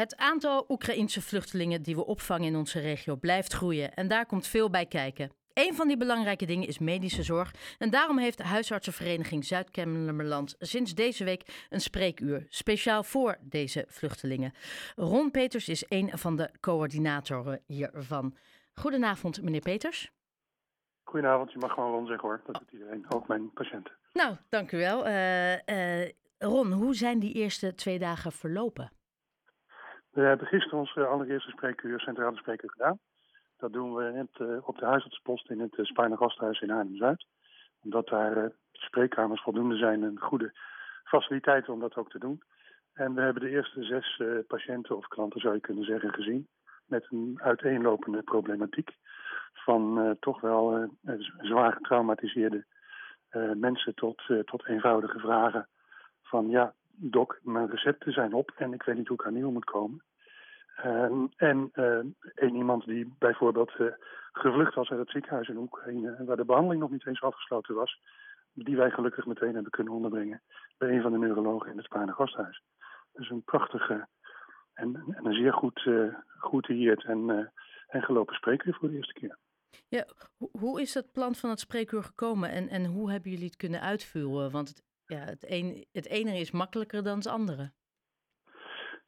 Het aantal Oekraïense vluchtelingen die we opvangen in onze regio blijft groeien en daar komt veel bij kijken. Een van die belangrijke dingen is medische zorg. En daarom heeft de huisartsenvereniging Zuid-Kennemerland sinds deze week een spreekuur. Speciaal voor deze vluchtelingen. Ron Peters is een van de coördinatoren hiervan. Goedenavond, meneer Peters. Goedenavond, je mag gewoon Ron zeggen hoor. Dat doet iedereen, ook mijn patiënten. Nou, dank u wel. Uh, uh, Ron, hoe zijn die eerste twee dagen verlopen? We hebben gisteren onze allereerste spreekuur, centrale spreekuur gedaan. Dat doen we het, uh, op de huisartspost in het uh, Spaarne Gasthuis in Arnhem-Zuid. Omdat daar uh, spreekkamers voldoende zijn en goede faciliteiten om dat ook te doen. En we hebben de eerste zes patiënten of klanten, zou je kunnen zeggen, gezien. Met een uiteenlopende problematiek. Van toch wel zwaar getraumatiseerde mensen tot, tot eenvoudige vragen. Van ja, dok, mijn recepten zijn op en ik weet niet hoe ik aan nieuw moet komen. Uh, en uh, een iemand die bijvoorbeeld uh, gevlucht was uit het ziekenhuis in Oekraïne, waar de behandeling nog niet eens afgesloten was, die wij gelukkig meteen hebben kunnen onderbrengen bij een van de neurologen in het Spaarne Gasthuis. Dus een prachtige en, en een zeer goed geoutilleerd en, en gelopen spreekuur voor de eerste keer. Ja, hoe is dat plan van het spreekuur gekomen en, en hoe hebben jullie het kunnen uitvoeren? Want het, ja, het, een, het ene is makkelijker dan het andere.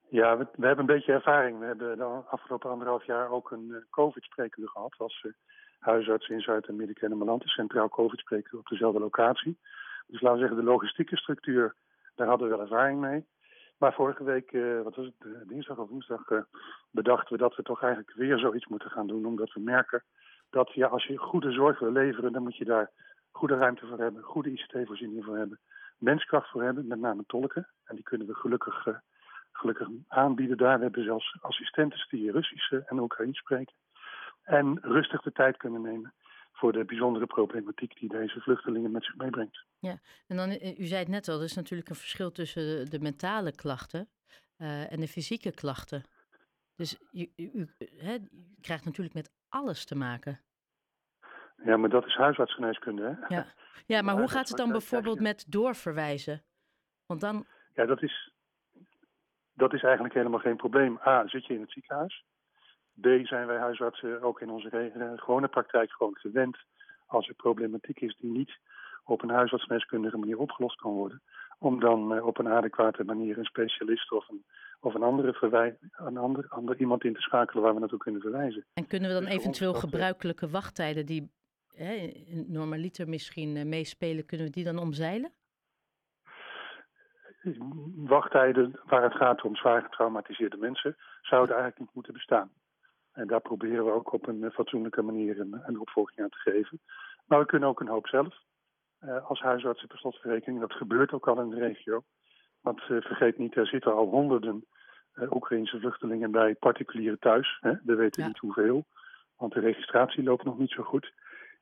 Ja, we, hebben een beetje ervaring. We hebben de afgelopen anderhalf jaar ook een uh, COVID-spreekuur gehad als uh, huisarts in Zuid- en Midden-Kennemerland. Een centraal COVID-spreekuur op dezelfde locatie. Dus laten we zeggen, de logistieke structuur, daar hadden we wel ervaring mee. Maar vorige week, uh, wat was het, dinsdag of woensdag, bedachten we dat we toch eigenlijk weer zoiets moeten gaan doen. Omdat we merken dat ja, als je goede zorg wil leveren, dan moet je daar goede ruimte voor hebben, goede ICT-voorzieningen voor hebben, menskracht voor hebben, met name tolken. En die kunnen we gelukkig gelukkig aanbieden daar. We hebben zelfs assistenten die Russisch en Oekraïens spreken. En rustig de tijd kunnen nemen voor de bijzondere problematiek die deze vluchtelingen met zich meebrengt. Ja, en dan, u zei het net al, er is natuurlijk een verschil tussen de, mentale klachten uh, en de fysieke klachten. Dus u, u, krijgt natuurlijk met alles te maken. Ja, maar dat is huisartsgeneeskunde, hè? Ja, ja maar hoe gaat het dan bijvoorbeeld met doorverwijzen? Want dan... Ja, dat is, dat is eigenlijk helemaal geen probleem. A, zit je in het ziekenhuis. B, zijn wij huisartsen ook in onze gewone praktijk gewoon gewend als er problematiek is die niet op een huisartsneskundige manier opgelost kan worden. Om dan uh, op een adequate manier een specialist of een, of een andere verwij een ander, ander iemand in te schakelen waar we naartoe kunnen verwijzen. En kunnen we dan dus eventueel gebruikelijke wachttijden die hè, normaliter misschien uh, meespelen, kunnen we die dan omzeilen? wachttijden waar het gaat om zwaar getraumatiseerde mensen zouden eigenlijk niet moeten bestaan. En daar proberen we ook op een fatsoenlijke manier een, een opvolging aan te geven. Maar we kunnen ook een hoop zelf. Uh, als huisartsen per slotverrekening. Dat gebeurt ook al in de regio. Want uh, vergeet niet, er zitten al honderden uh, Oekraïnse vluchtelingen bij particulieren thuis. Hè? We weten ja. niet hoeveel, want de registratie loopt nog niet zo goed.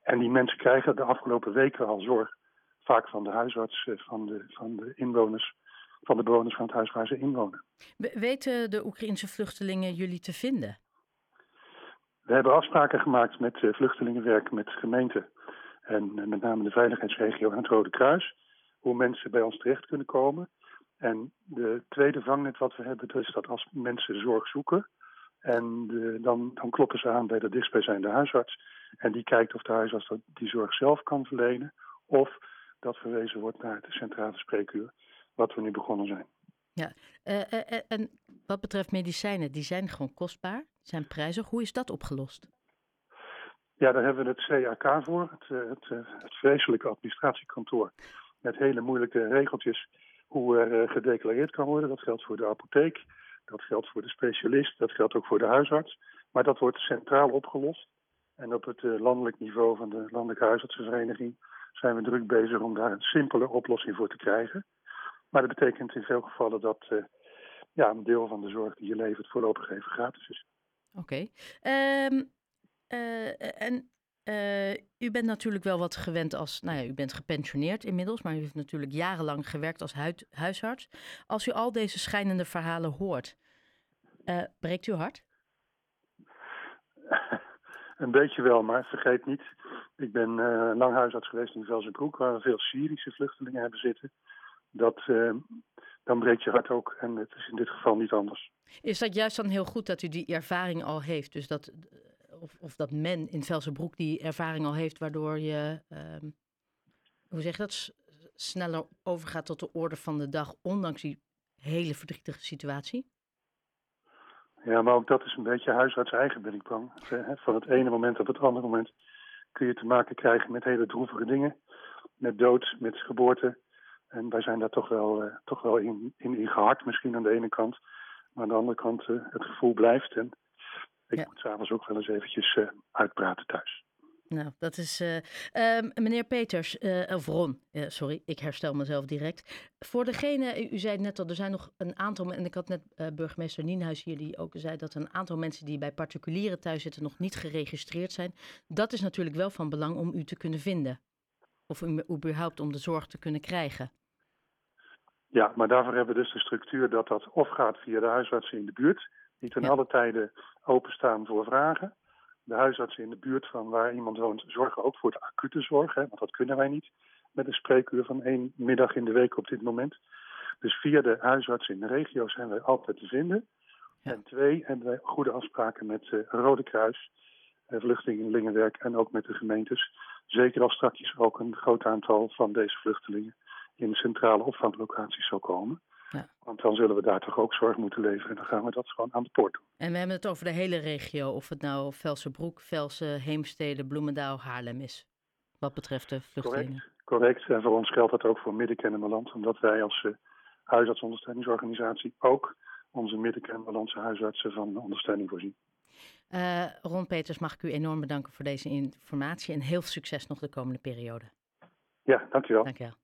En die mensen krijgen de afgelopen weken al zorg. Vaak van de huisarts, van de, van de inwoners van de bewoners van het huis waar ze inwonen. Weten de Oekraïnse vluchtelingen jullie te vinden? We hebben afspraken gemaakt met vluchtelingenwerk, met gemeenten en met name de veiligheidsregio en het Rode Kruis, hoe mensen bij ons terecht kunnen komen. En de tweede vangnet wat we hebben, is dat als mensen zorg zoeken, en de, dan, dan, kloppen ze aan bij de dichtstbijzijnde huisarts. En die kijkt of de huisarts die zorg zelf kan verlenen. Of dat verwezen wordt naar de centrale spreekuur wat we nu begonnen zijn. Ja, uh, uh, en wat betreft medicijnen, die zijn gewoon kostbaar, zijn prijzig. Hoe is dat opgelost? Ja, daar hebben we het CAK voor, het, het, het vreselijke administratiekantoor. Met hele moeilijke regeltjes hoe er gedeclareerd kan worden. Dat geldt voor de apotheek, dat geldt voor de specialist, dat geldt ook voor de huisarts. Maar dat wordt centraal opgelost. En op het landelijk niveau van de Landelijke Huisartsenvereniging zijn we druk bezig om daar een simpele oplossing voor te krijgen. Maar dat betekent in veel gevallen dat uh, ja, een deel van de zorg die je levert voorlopig even gratis is. Oké. Um, uh, en u bent natuurlijk wel wat gewend als, nou ja, u bent gepensioneerd inmiddels, maar u heeft natuurlijk jarenlang gewerkt als huisarts. Als u al deze schijnende verhalen hoort, breekt u hart? Een beetje wel, maar vergeet niet, ik ben lang huisarts geweest in Velsenbroek, waar we veel Syrische vluchtelingen hebben zitten dat uh, dan breekt je hart ook. En het is in dit geval niet anders. Is dat juist dan heel goed dat u die ervaring al heeft? Dus dat, of, of dat men in Velsenbroek die ervaring al heeft, waardoor je, ehm, hoe zeg je dat, sneller overgaat tot de orde van de dag, ondanks die hele verdrietige situatie? Ja, maar ook dat is een beetje huisarts eigen, ben ik bang. Van het ene moment op het andere moment kun je te maken krijgen met hele droevige dingen. Met dood, met geboorte. En wij zijn daar toch wel, uh, toch wel in, in, in gehakt misschien aan de ene kant. Maar aan de andere kant, uh, het gevoel blijft. En ik ja. moet s'avonds ook wel eens eventjes uh, uitpraten thuis. Nou, dat is. Uh, uh, meneer Peters, uh, of Ron, sorry, ik herstel mezelf direct. Voor degene, u zei net al, er zijn nog een aantal, en ik had net burgemeester Nienhuis hier, die ook zei dat een aantal mensen die bij particulieren thuis zitten nog niet geregistreerd zijn. Dat is natuurlijk wel van belang om u te kunnen vinden. Of um, überhaupt om de zorg te kunnen krijgen. Ja, maar daarvoor hebben we dus de structuur dat dat of gaat via de huisartsen in de buurt, die ten ja. alle tijden openstaan voor vragen de huisartsen in de buurt van waar iemand woont zorgen ook voor de acute zorg. Hè, want dat kunnen wij niet met een spreekuur van één middag in de week op dit moment. Dus via de huisartsen in de regio zijn wij altijd te vinden. Ja. En twee, hebben wij goede afspraken met uh, Rode Kruis, uh, Vluchtelingenwerk en ook met de gemeentes. Zeker als straks ook een groot aantal van deze vluchtelingen in centrale opvanglocaties zal komen. Ja. Want dan zullen we daar toch ook zorg moeten leveren. En dan gaan we dat gewoon aan de poort doen. En we hebben het over de hele regio. Of het nou Velsenbroek, Velsen, Heemstede, Bloemendaal, Haarlem is. Wat betreft de vluchtelingen. Correct. Correct. En voor ons geldt dat ook voor Middenkennemerland. Omdat wij als uh, huisartsondersteuningsorganisatie ook onze Middenkennemerlandse huisartsen van ondersteuning voorzien. Uh, Ron Peters, mag ik u enorm bedanken voor deze informatie. En heel veel succes nog de komende periode. Ja, dankjewel. Dankjewel.